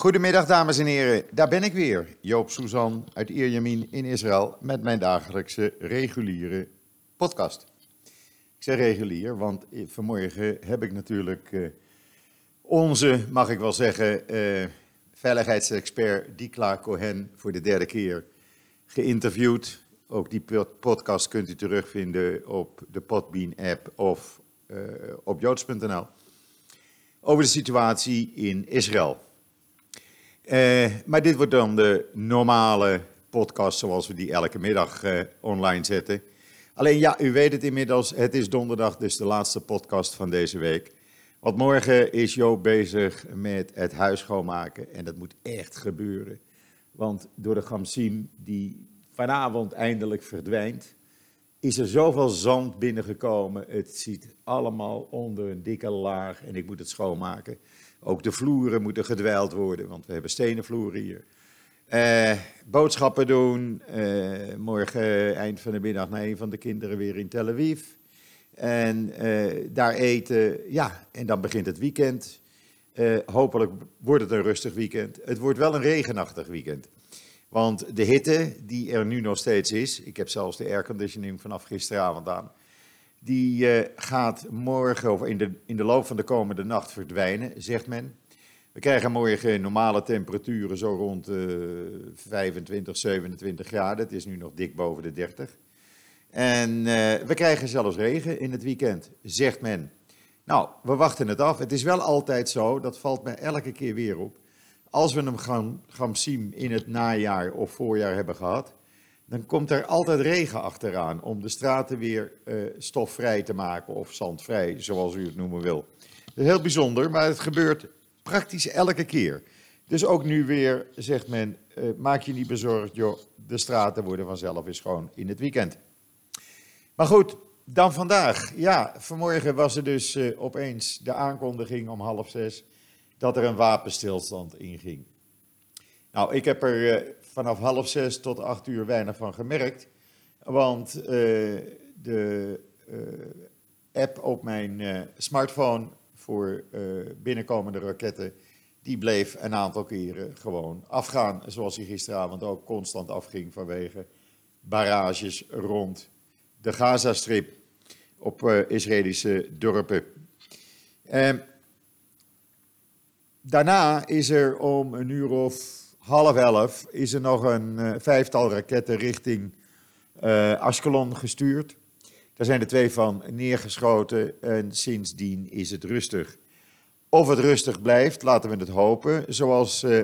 Goedemiddag, dames en heren. Daar ben ik weer, Joop Suzan uit Ierjemien in Israël, met mijn dagelijkse reguliere podcast. Ik zeg regulier, want vanmorgen heb ik natuurlijk uh, onze, mag ik wel zeggen, uh, veiligheidsexpert Dikla Cohen voor de derde keer geïnterviewd. Ook die podcast kunt u terugvinden op de Podbean app of uh, op joods.nl. Over de situatie in Israël. Uh, maar dit wordt dan de normale podcast zoals we die elke middag uh, online zetten. Alleen ja, u weet het inmiddels, het is donderdag, dus de laatste podcast van deze week. Want morgen is Joop bezig met het huis schoonmaken en dat moet echt gebeuren. Want door de Gamsim die vanavond eindelijk verdwijnt, is er zoveel zand binnengekomen. Het zit allemaal onder een dikke laag en ik moet het schoonmaken. Ook de vloeren moeten gedwijld worden, want we hebben stenen vloeren hier. Uh, boodschappen doen. Uh, morgen eind van de middag naar een van de kinderen weer in Tel Aviv. En daar eten. Ja, en dan begint het weekend. hopelijk wordt het een rustig weekend. Het wordt wel een regenachtig weekend. Want de hitte die er nu nog steeds is. Ik heb zelfs de airconditioning vanaf gisteravond aan die uh, gaat morgen of in de, in de loop van de komende nacht verdwijnen, zegt men. We krijgen morgen normale temperaturen zo rond uh, 25, 27 graden. Het is nu nog dik boven de 30. En uh, we krijgen zelfs regen in het weekend, zegt men. Nou, we wachten het af. Het is wel altijd zo, dat valt mij elke keer weer op. Als we hem gaan, gaan zien in het najaar of voorjaar hebben gehad, dan komt er altijd regen achteraan om de straten weer uh, stofvrij te maken of zandvrij, zoals u het noemen wil. Dat is heel bijzonder, maar het gebeurt praktisch elke keer. Dus ook nu weer zegt men, uh, maak je niet bezorgd, joh, de straten worden vanzelf weer schoon in het weekend. Maar goed, dan vandaag. Ja, vanmorgen was er dus uh, opeens de aankondiging om half zes dat er een wapenstilstand inging. Nou, ik heb er vanaf half zes tot acht uur weinig van gemerkt. Want uh, de uh, app op mijn uh, smartphone voor binnenkomende raketten, die bleef een aantal keren gewoon afgaan. Zoals hij gisteravond ook constant afging vanwege barrages rond de Gazastrip op Israëlische dorpen. Ehm, daarna is er om een uur of half elf is er nog een uh, vijftal raketten richting uh, Ashkelon gestuurd. Daar zijn er twee van neergeschoten en sindsdien is het rustig. Of het rustig blijft, laten we het hopen. Zoals uh,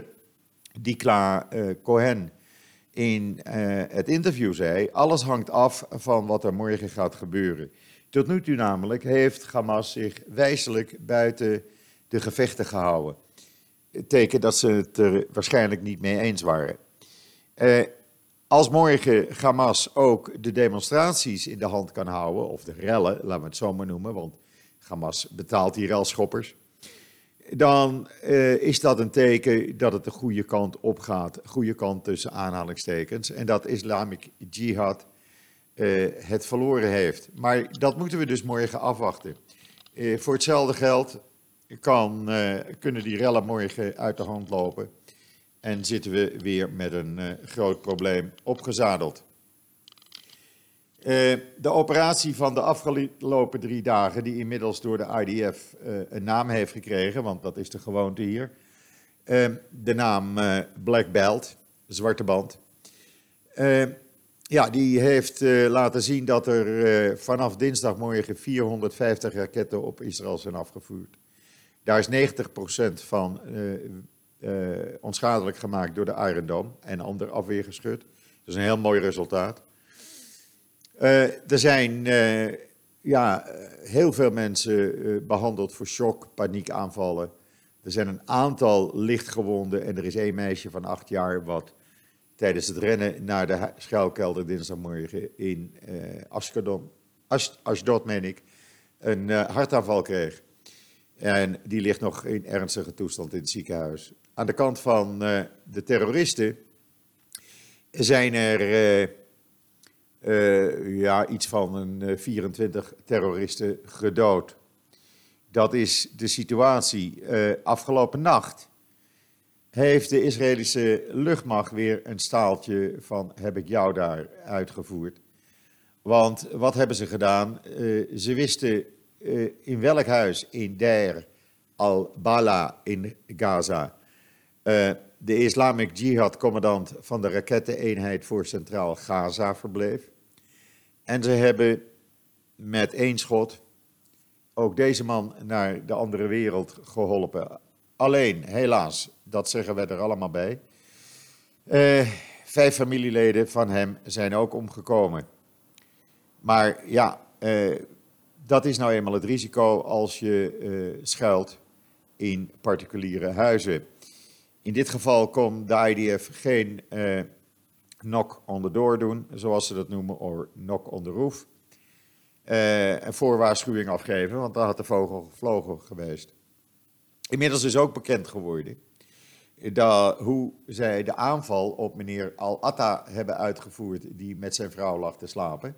Dikla Cohen in het interview zei, alles hangt af van wat er morgen gaat gebeuren. Tot nu toe namelijk heeft Hamas zich wijselijk buiten de gevechten gehouden teken dat ze het er waarschijnlijk niet mee eens waren. Uh, als morgen Hamas ook de demonstraties in de hand kan houden, of de rellen, laten we het zo maar noemen, want Hamas betaalt die relschoppers, dan uh, is dat een teken dat het de goede kant op gaat. Goede kant tussen aanhalingstekens. En dat Islamic Jihad uh, het verloren heeft. Maar dat moeten we dus morgen afwachten. Voor hetzelfde geld kan, uh, kunnen die rellen morgen uit de hand lopen. En zitten we weer met een uh, groot probleem opgezadeld. Uh, de operatie van de afgelopen drie dagen, die inmiddels door de IDF een naam heeft gekregen, want dat is de gewoonte hier. de naam Black Belt, zwarte band. ja, die heeft laten zien dat er vanaf dinsdagmorgen 450 raketten op Israël zijn afgevuurd. Daar is 90% van uh, uh, onschadelijk gemaakt door de Iron Dome en ander afweergeschut. Dat is een heel mooi resultaat. Uh, er zijn ja, heel veel mensen behandeld voor shock, paniekaanvallen. Er zijn een aantal lichtgewonden en er is één meisje van acht jaar wat tijdens het rennen naar de schuilkelder dinsdagmorgen in Ashdod, Ashdod meen ik, een hartaanval kreeg. En die ligt nog in ernstige toestand in het ziekenhuis. Aan de kant van uh, de terroristen zijn er uh, uh, ja, iets van een 24 terroristen gedood. Dat is de situatie. afgelopen nacht heeft de Israëlische luchtmacht weer een staaltje van heb ik jou daar uitgevoerd. Want wat hebben ze gedaan? Ze wisten uh, in welk huis in Der al-Bala in Gaza uh, de Islamic Jihad commandant van de raketteneenheid voor Centraal Gaza verbleef. En ze hebben met één schot ook deze man naar de andere wereld geholpen. Alleen, helaas, dat zeggen we er allemaal bij. Uh, vijf familieleden van hem zijn ook omgekomen. Maar ja, dat is nou eenmaal het risico als je uh, schuilt in particuliere huizen. In dit geval kon de IDF geen knock on the door doen, zoals ze dat noemen, of knock on the roof. een voorwaarschuwing afgeven, want daar had de vogel gevlogen geweest. Inmiddels is ook bekend geworden dat, hoe zij de aanval op meneer Al-Atta hebben uitgevoerd, die met zijn vrouw lag te slapen.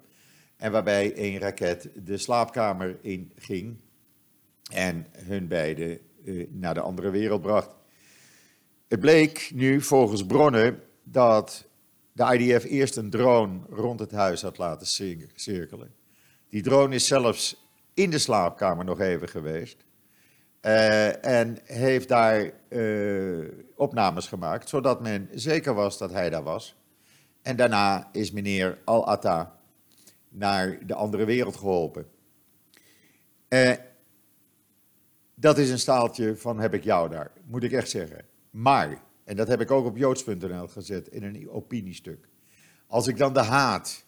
En waarbij een raket de slaapkamer in ging en hun beiden uh, naar de andere wereld bracht. Het bleek nu volgens bronnen dat de IDF eerst een drone rond het huis had laten cirkelen. Die drone is zelfs in de slaapkamer nog even geweest. Uh, en heeft daar uh, opnames gemaakt, zodat men zeker was dat hij daar was. En daarna is meneer Al-Atta naar de andere wereld geholpen. Uh, dat is een staaltje van heb ik jou daar, moet ik echt zeggen. Maar, en dat heb ik ook op joods.nl gezet in een opiniestuk. Als ik dan de haat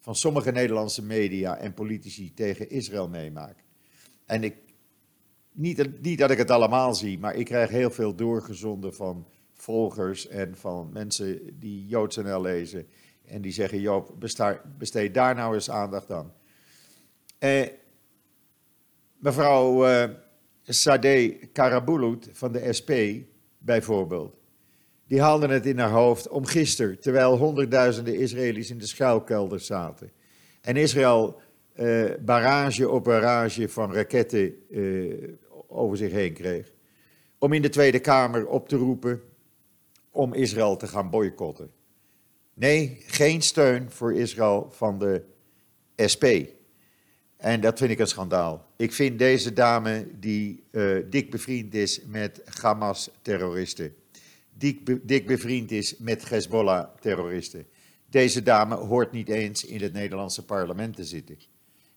van sommige Nederlandse media en politici tegen Israël meemaak. En ik niet, niet dat ik het allemaal zie, maar ik krijg heel veel doorgezonden van volgers en van mensen die JoodsNL lezen. En die zeggen, Joop, besteed daar nou eens aandacht aan. Eh, mevrouw eh, Karabulut van de SP bijvoorbeeld. Die haalde het in haar hoofd om gisteren, terwijl honderdduizenden Israëli's in de schuilkelders zaten. En Israël uh, barrage op barrage van raketten uh, over zich heen kreeg. Om in de Tweede Kamer op te roepen om Israël te gaan boycotten. Nee, geen steun voor Israël van de SP. En dat vind ik een schandaal. Ik vind deze dame die uh, dik bevriend is met Hamas-terroristen, dik, dik bevriend is met Hezbollah-terroristen. Deze dame hoort niet eens in het Nederlandse parlement te zitten.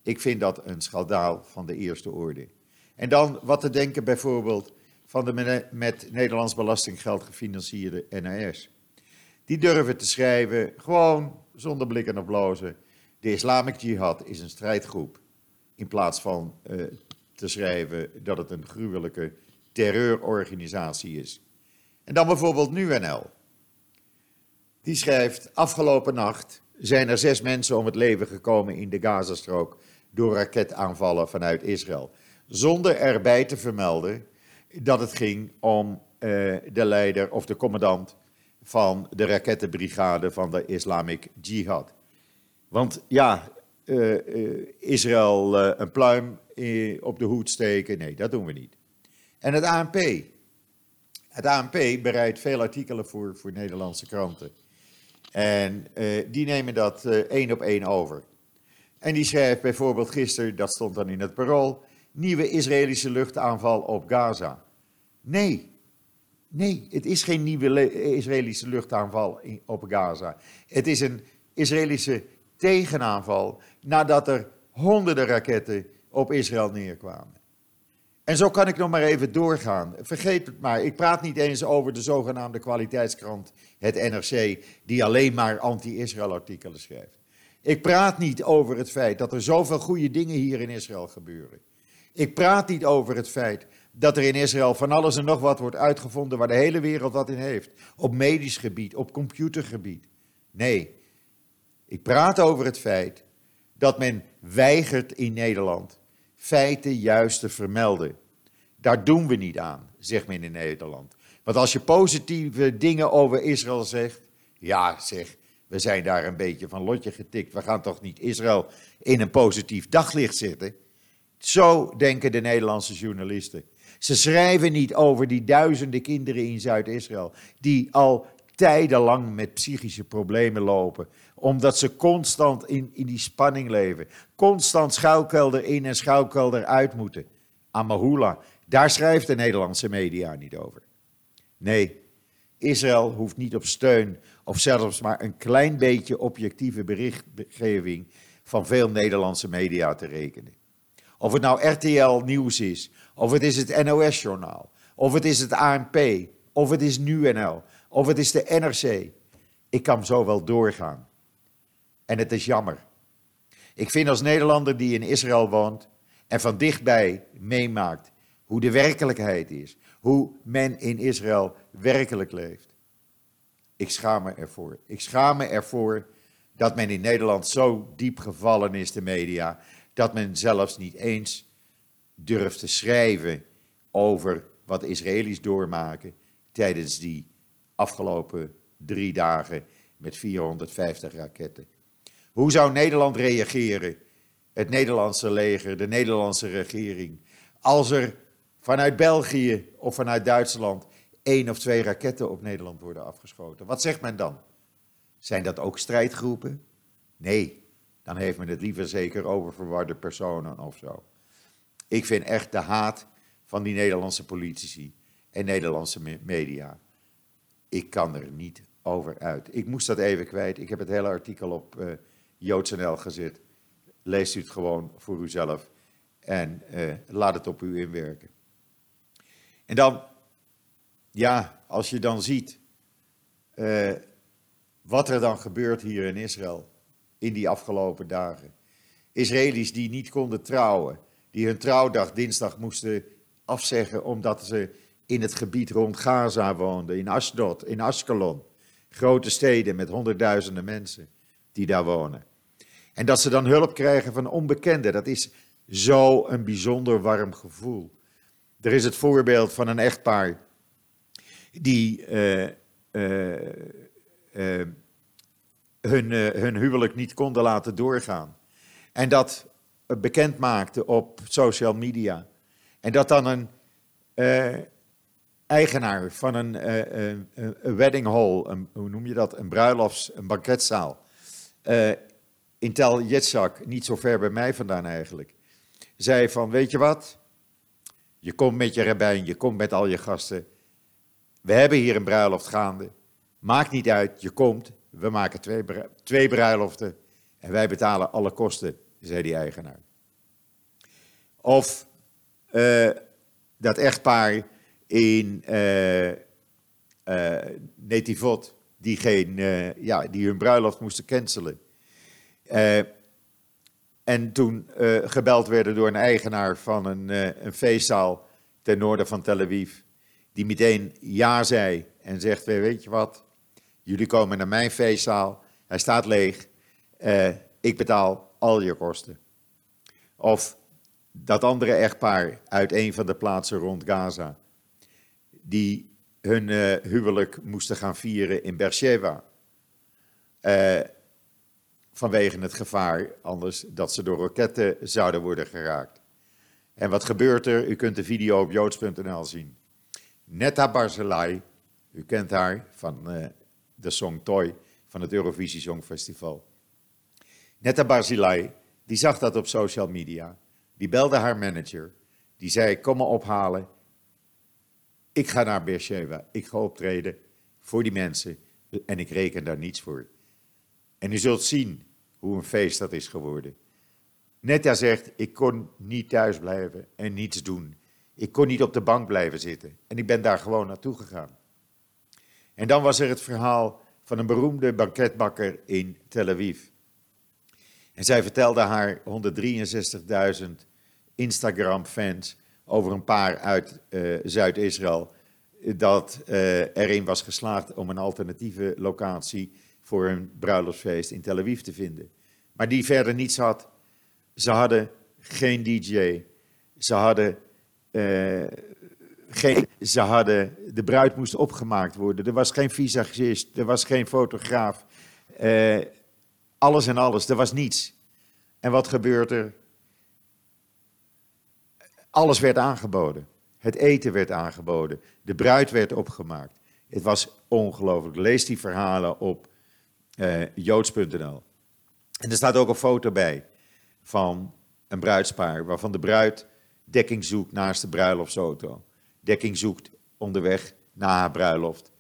Ik vind dat een schandaal van de eerste orde. En dan wat te denken bijvoorbeeld van de met Nederlands belastinggeld gefinancierde NAS. Die durven te schrijven, gewoon zonder blikken of blozen, de Islamic Jihad is een strijdgroep. In plaats van uh, te schrijven dat het een gruwelijke terreurorganisatie is. En dan bijvoorbeeld NuNL. Die schrijft, afgelopen nacht zijn er zes mensen om het leven gekomen in de Gazastrook door raketaanvallen vanuit Israël. Zonder erbij te vermelden dat het ging om uh, de leider of de commandant van de rakettenbrigade van de Islamic Jihad. Want ja, uh, uh, Israël een pluim op de hoed steken, nee, dat doen we niet. En het ANP. Het ANP bereidt veel artikelen voor, voor Nederlandse kranten. En die nemen dat één op één over. En die schrijft bijvoorbeeld gisteren, dat stond dan in het parool, nieuwe Israëlische luchtaanval op Gaza. Nee, nee, het is geen nieuwe Israëlische luchtaanval op Gaza. Het is een Israëlische tegenaanval nadat er honderden raketten op Israël neerkwamen. En zo kan ik nog maar even doorgaan. Vergeet het maar, ik praat niet eens over de zogenaamde kwaliteitskrant, het NRC, die alleen maar anti-Israël artikelen schrijft. Ik praat niet over het feit dat er zoveel goede dingen hier in Israël gebeuren. Ik praat niet over het feit dat er in Israël van alles en nog wat wordt uitgevonden waar de hele wereld wat in heeft. Op medisch gebied, op computergebied. Nee, ik praat over het feit dat men weigert in Nederland feiten juist te vermelden. Daar doen we niet aan, zegt men in Nederland. Want als je positieve dingen over Israël zegt, ja zeg, we zijn daar een beetje van lotje getikt. We gaan toch niet Israël in een positief daglicht zetten? Zo denken de Nederlandse journalisten. Ze schrijven niet over die duizenden kinderen in Zuid-Israël die al tijdenlang met psychische problemen lopen, omdat ze constant in, in die spanning leven, constant schuilkelder in en schuilkelder uit moeten. Amahula, daar schrijft de Nederlandse media niet over. Nee, Israël hoeft niet op steun of zelfs maar een klein beetje objectieve berichtgeving van veel Nederlandse media te rekenen. Of het nou RTL Nieuws is, of het is het NOS-journaal, of het is het ANP, of het is NuNL, of het is de NRC. Ik kan zo wel doorgaan. En het is jammer. Ik vind als Nederlander die in Israël woont en van dichtbij meemaakt hoe de werkelijkheid is, hoe men in Israël werkelijk leeft. Ik schaam me ervoor. Ik schaam me ervoor dat men in Nederland zo diep gevallen is, de media, dat men zelfs niet eens durft te schrijven over wat Israëli's doormaken tijdens die afgelopen drie dagen met 450 raketten. Hoe zou Nederland reageren, het Nederlandse leger, de Nederlandse regering, als er vanuit België of vanuit Duitsland één of twee raketten op Nederland worden afgeschoten? Wat zegt men dan? Zijn dat ook strijdgroepen? Nee, dan heeft men het liever zeker over verwarde personen of zo. Ik vind echt de haat van die Nederlandse politici en Nederlandse media. Ik kan er niet over uit. Ik moest dat even kwijt. Ik heb het hele artikel op uh, JoodsNL gezet. Leest u het gewoon voor uzelf en uh, laat het op u inwerken. En dan, ja, als je dan ziet uh, wat er dan gebeurt hier in Israël in die afgelopen dagen. Israëli's die niet konden trouwen, die hun trouwdag dinsdag moesten afzeggen omdat ze in het gebied rond Gaza woonden, in Ashdod, in Ashkelon. Grote steden met honderdduizenden mensen die daar wonen. En dat ze dan hulp krijgen van onbekenden, dat is zo een bijzonder warm gevoel. Er is het voorbeeld van een echtpaar die uh, uh, uh, hun, hun huwelijk niet konden laten doorgaan. En dat bekend maakte op social media. En dat dan een eigenaar van een, uh, een wedding hall, een, hoe noem je dat, een bruilofts, een banketzaal, in Tel Yetzak, niet zo ver bij mij vandaan eigenlijk, zei van, weet je wat, je komt met je rabbijn, je komt met al je gasten, we hebben hier een bruiloft gaande, maakt niet uit, je komt, we maken twee, twee bruiloften en wij betalen alle kosten, zei die eigenaar. Of dat echtpaar in uh, uh, Netivot, die, geen, uh, ja, die hun bruiloft moesten cancelen. en toen gebeld werden door een eigenaar van een, een feestzaal ten noorden van Tel Aviv, die meteen ja zei en zegt, weet je wat, jullie komen naar mijn feestzaal, hij staat leeg, ik betaal al je kosten. Of dat andere echtpaar uit een van de plaatsen rond Gaza, die hun uh, huwelijk moesten gaan vieren in Beersheba. Uh, vanwege het gevaar anders dat ze door raketten zouden worden geraakt. En wat gebeurt er? U kunt de video op joods.nl zien. Netta Barzilai, u kent haar van uh, de song Toy van het Eurovisie Songfestival. Netta Barzilai, die zag dat op social media. Die belde haar manager. Die zei, kom me ophalen. Ik ga naar Beersheba, ik ga optreden voor die mensen en ik reken daar niets voor. En u zult zien hoe een feest dat is geworden. Netta zegt, ik kon niet thuis blijven en niets doen. Ik kon niet op de bank blijven zitten. En ik ben daar gewoon naartoe gegaan. En dan was er het verhaal van een beroemde banketbakker in Tel Aviv. En zij vertelde haar 163.000 Instagram-fans over een paar uit uh, Zuid-Israël dat uh, erin was geslaagd om een alternatieve locatie voor een bruiloftsfeest in Tel Aviv te vinden. Maar die verder niets had. Ze hadden geen DJ. Ze hadden, geen, ze hadden, de bruid moest opgemaakt worden. Er was geen visagist, er was geen fotograaf. Alles en alles, er was niets. En wat gebeurt er? Alles werd aangeboden. Het eten werd aangeboden. De bruid werd opgemaakt. Het was ongelooflijk. Lees die verhalen op uh, joods.nl. En er staat ook een foto bij van een bruidspaar, waarvan de bruid dekking zoekt naast de bruiloftsauto. Dekking zoekt onderweg na haar bruiloft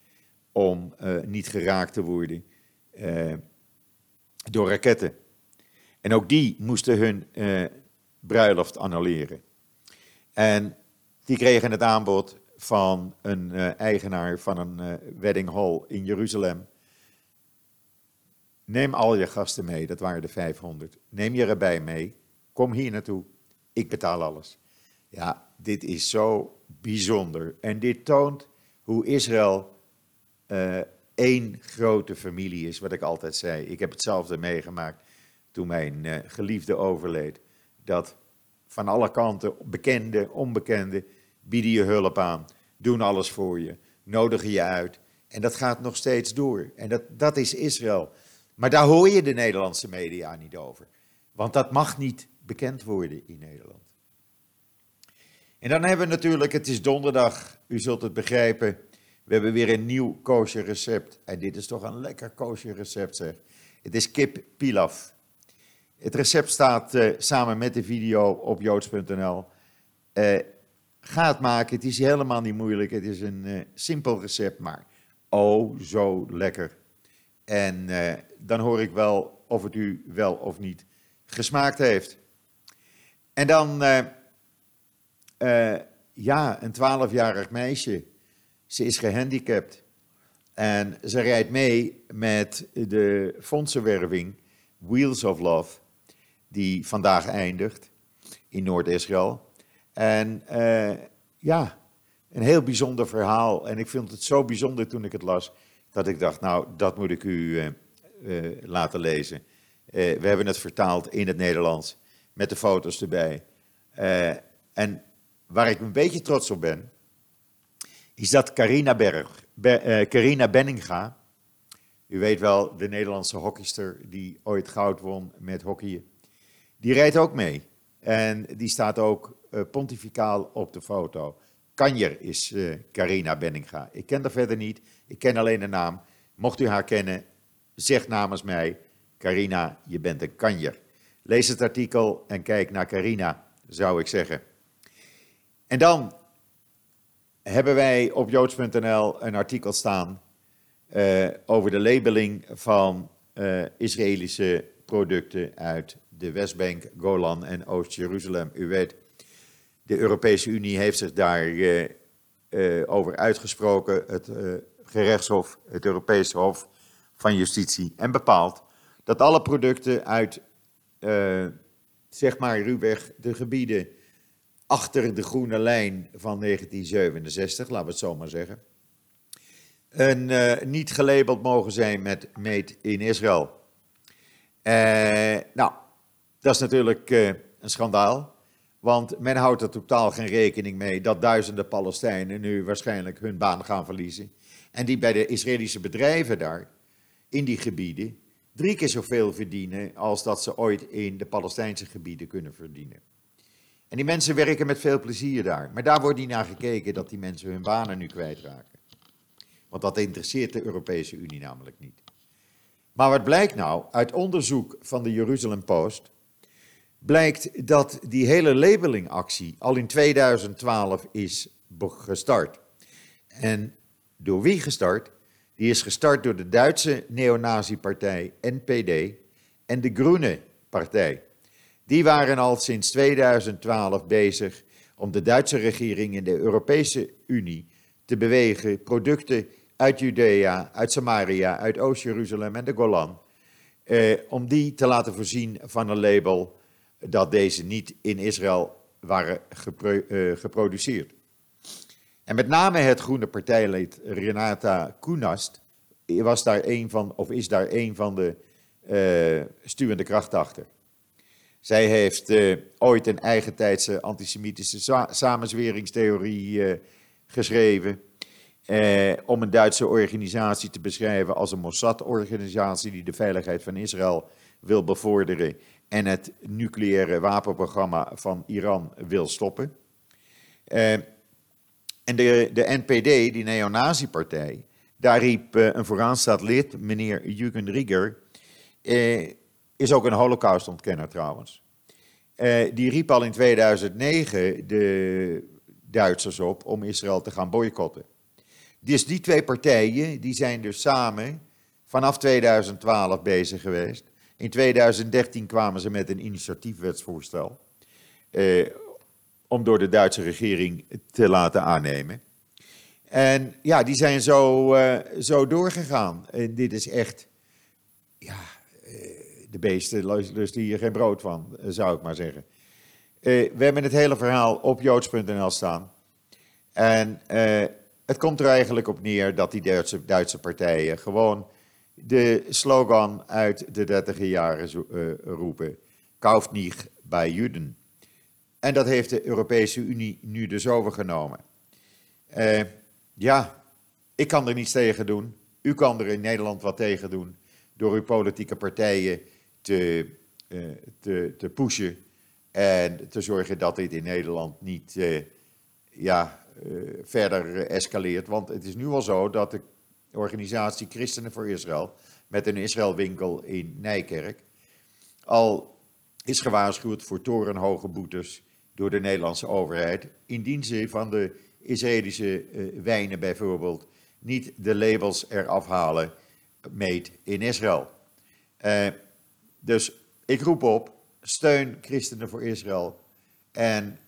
om uh, niet geraakt te worden uh, door raketten. En ook die moesten hun uh, bruiloft annuleren. En die kregen het aanbod van een eigenaar van een wedding hall in Jeruzalem. Neem al je gasten mee, dat waren de 500. Neem je erbij mee, kom hier naartoe, ik betaal alles. Ja, dit is zo bijzonder. En dit toont hoe Israël één grote familie is, wat ik altijd zei. Ik heb hetzelfde meegemaakt toen mijn uh, geliefde overleed. Dat van alle kanten, bekende, onbekende, bieden je hulp aan, doen alles voor je, nodigen je uit. En dat gaat nog steeds door. En dat, dat is Israël. Maar daar hoor je de Nederlandse media niet over. Want dat mag niet bekend worden in Nederland. En dan hebben we natuurlijk, het is donderdag, u zult het begrijpen, we hebben weer een nieuw kosher recept. En dit is toch een lekker kosher recept zeg. Het is kip pilaf. Het recept staat uh, samen met de video op joods.nl. Uh, ga het maken, het is helemaal niet moeilijk. Het is een uh, simpel recept, maar oh zo lekker. En dan hoor ik wel of het u wel of niet gesmaakt heeft. En dan, ja, een twaalfjarig meisje ze is gehandicapt. En ze rijdt mee met de fondsenwerving Wheels of Love, die vandaag eindigt in Noord-Israël. En uh, ja, een heel bijzonder verhaal. En ik vind het zo bijzonder toen ik het las, dat ik dacht, nou, dat moet ik u uh, uh, laten lezen. we hebben het vertaald in het Nederlands, met de foto's erbij. en waar ik een beetje trots op ben, is dat Carina, Berg, uh, Carina Benninga. U weet wel, de Nederlandse hockeyster die ooit goud won met hockeyen. Die rijdt ook mee. En die staat ook uh, pontificaal op de foto. Kanjer is uh, Carina Benninga. Ik ken haar verder niet. Ik ken alleen de naam. Mocht u haar kennen, zeg namens mij: Carina, je bent een kanjer. Lees het artikel en kijk naar Carina, zou ik zeggen. En dan hebben wij op joods.nl een artikel staan uh, over de labeling van uh, Israëlische producten uit de Westbank, Golan en Oost-Jeruzalem. U weet, de Europese Unie heeft zich daar uh, over uitgesproken, het gerechtshof, het Europese Hof van Justitie, en bepaalt dat alle producten uit, zeg maar ruwweg, de gebieden achter de groene lijn van 1967, laten we het zo maar zeggen. En uh, niet gelabeld mogen zijn met Made in Israël. Uh, nou, dat is natuurlijk uh, een schandaal. Want men houdt er totaal geen rekening mee dat duizenden Palestijnen nu waarschijnlijk hun baan gaan verliezen. En die bij de Israëlische bedrijven daar, in die gebieden, drie keer zoveel verdienen als dat ze ooit in de Palestijnse gebieden kunnen verdienen. En die mensen werken met veel plezier daar. Maar daar wordt niet naar gekeken dat die mensen hun banen nu kwijtraken. Want dat interesseert de Europese Unie namelijk niet. Maar wat blijkt nou uit onderzoek van de Jerusalem Post? Blijkt dat die hele labelingactie al in 2012 is gestart. En door wie gestart? Die is gestart door de Duitse neonazi-partij NPD en de Groene partij. Die waren al sinds 2012 bezig om de Duitse regering in de Europese Unie te bewegen producten uit Judea, uit Samaria, uit Oost-Jeruzalem en de Golan, eh, om die te laten voorzien van een label dat deze niet in Israël waren eh, geproduceerd. En met name het groene partijlid Renata Kunast was daar een van, of is daar een van de uh, stuwende kracht achter. Zij heeft uh, ooit een eigentijdse antisemitische sa samenzweringstheorie uh, geschreven. Uh, om een Duitse organisatie te beschrijven als een Mossad-organisatie die de veiligheid van Israël wil bevorderen en het nucleaire wapenprogramma van Iran wil stoppen. En de, de NPD, die neonazi-partij, daar riep een vooraanstaand lid, meneer Jürgen Rieger, is ook een holocaustontkenner trouwens. Uh, die riep al in 2009 de Duitsers op om Israël te gaan boycotten. Dus die twee partijen die zijn dus samen vanaf 2012 bezig geweest. In 2013 kwamen ze met een initiatiefwetsvoorstel eh, om door de Duitse regering te laten aannemen. En ja, die zijn zo, uh, zo doorgegaan. En dit is echt, ja, uh, de beesten lusten hier geen brood van, zou ik maar zeggen. Uh, we hebben het hele verhaal op joods.nl staan. En het komt er eigenlijk op neer dat die Duitse, Duitse partijen gewoon de slogan uit de dertiger jaren roepen. Kauft niet bij Juden. En dat heeft de Europese Unie nu dus overgenomen. Ja, ik kan er niets tegen doen. U kan er in Nederland wat tegen doen. Door uw politieke partijen te, uh, te, te pushen. En te zorgen dat dit in Nederland niet ja, verder escaleert. Want het is nu al zo dat de organisatie Christenen voor Israël, met een Israëlwinkel in Nijkerk, al is gewaarschuwd voor torenhoge boetes door de Nederlandse overheid, indien ze van de Israëlische wijnen bijvoorbeeld niet de labels eraf halen, made in Israël. Uh, dus ik roep op, steun Christenen voor Israël en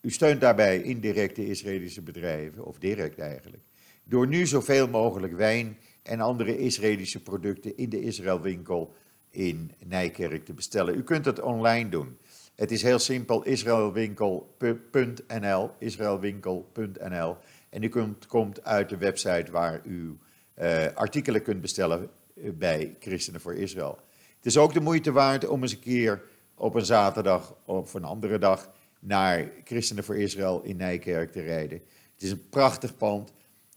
u steunt daarbij indirecte Israëlische bedrijven, of direct eigenlijk door nu zoveel mogelijk wijn en andere Israëlische producten in de Israëlwinkel in Nijkerk te bestellen. U kunt het online doen. Het is heel simpel, israelwinkel.nl, israelwinkel.nl. En u komt uit de website waar u uh, artikelen kunt bestellen eh, bij Christenen voor Israël. Het is ook de moeite waard om eens een keer op een zaterdag of een andere dag naar Christenen voor Israël in Nijkerk te rijden. Het is een prachtig pand.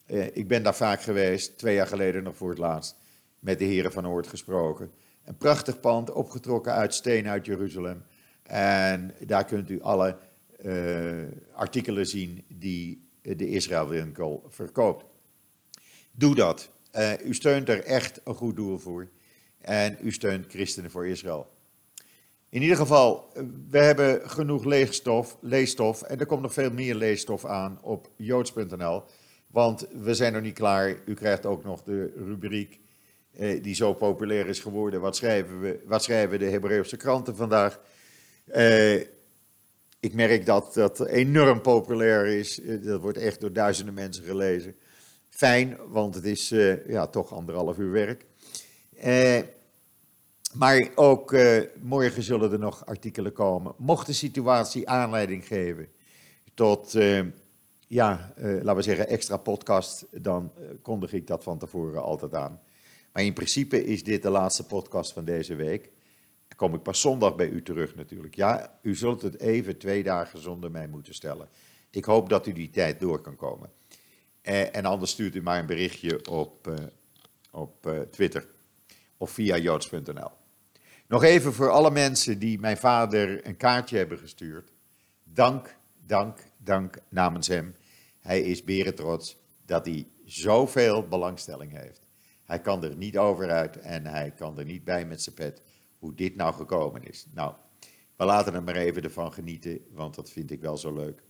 Uh, ik ben daar vaak geweest, twee jaar geleden nog voor het laatst, met de heren van Oort gesproken. Een prachtig pand, opgetrokken uit steen uit Jeruzalem. En daar kunt u alle uh, artikelen zien die de Israëlwinkel verkoopt. Doe dat. Uh, u steunt er echt een goed doel voor. En u steunt Christenen voor Israël. In ieder geval, we hebben genoeg leegstof, leesstof. En er komt nog veel meer leesstof aan op joods.nl. Want we zijn nog niet klaar. U krijgt ook nog de rubriek eh, die zo populair is geworden. Wat schrijven, we, wat schrijven de Hebreeuwse kranten vandaag? Eh, ik merk dat dat enorm populair is. Eh, dat wordt echt door duizenden mensen gelezen. Fijn, want het is uh, ja, toch anderhalf uur werk. Eh, maar ook eh, morgen zullen er nog artikelen komen. Mocht de situatie aanleiding geven tot ja, uh, laten we zeggen, extra podcast, dan kondig ik dat van tevoren altijd aan. Maar in principe is dit de laatste podcast van deze week. Dan kom ik pas zondag bij u terug natuurlijk. Ja, u zult het even twee dagen zonder mij moeten stellen. Ik hoop dat u die tijd door kan komen. En anders stuurt u mij een berichtje op, op Twitter of via joods.nl. Nog even voor alle mensen die mijn vader een kaartje hebben gestuurd. Dank, dank, dank namens hem. Hij is berentrots dat hij zoveel belangstelling heeft. Hij kan er niet over uit en hij kan er niet bij met zijn pet hoe dit nou gekomen is. Nou, we laten er maar even ervan genieten, want dat vind ik wel zo leuk.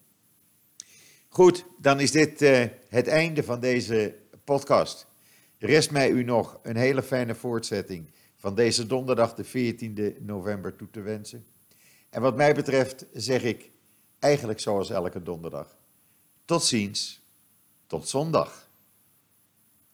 Goed, dan is dit uh, het einde van deze podcast. Rest mij u nog een hele fijne voortzetting van deze donderdag de 14e november toe te wensen. En wat mij betreft zeg ik eigenlijk zoals elke donderdag. Tot ziens, tot zondag.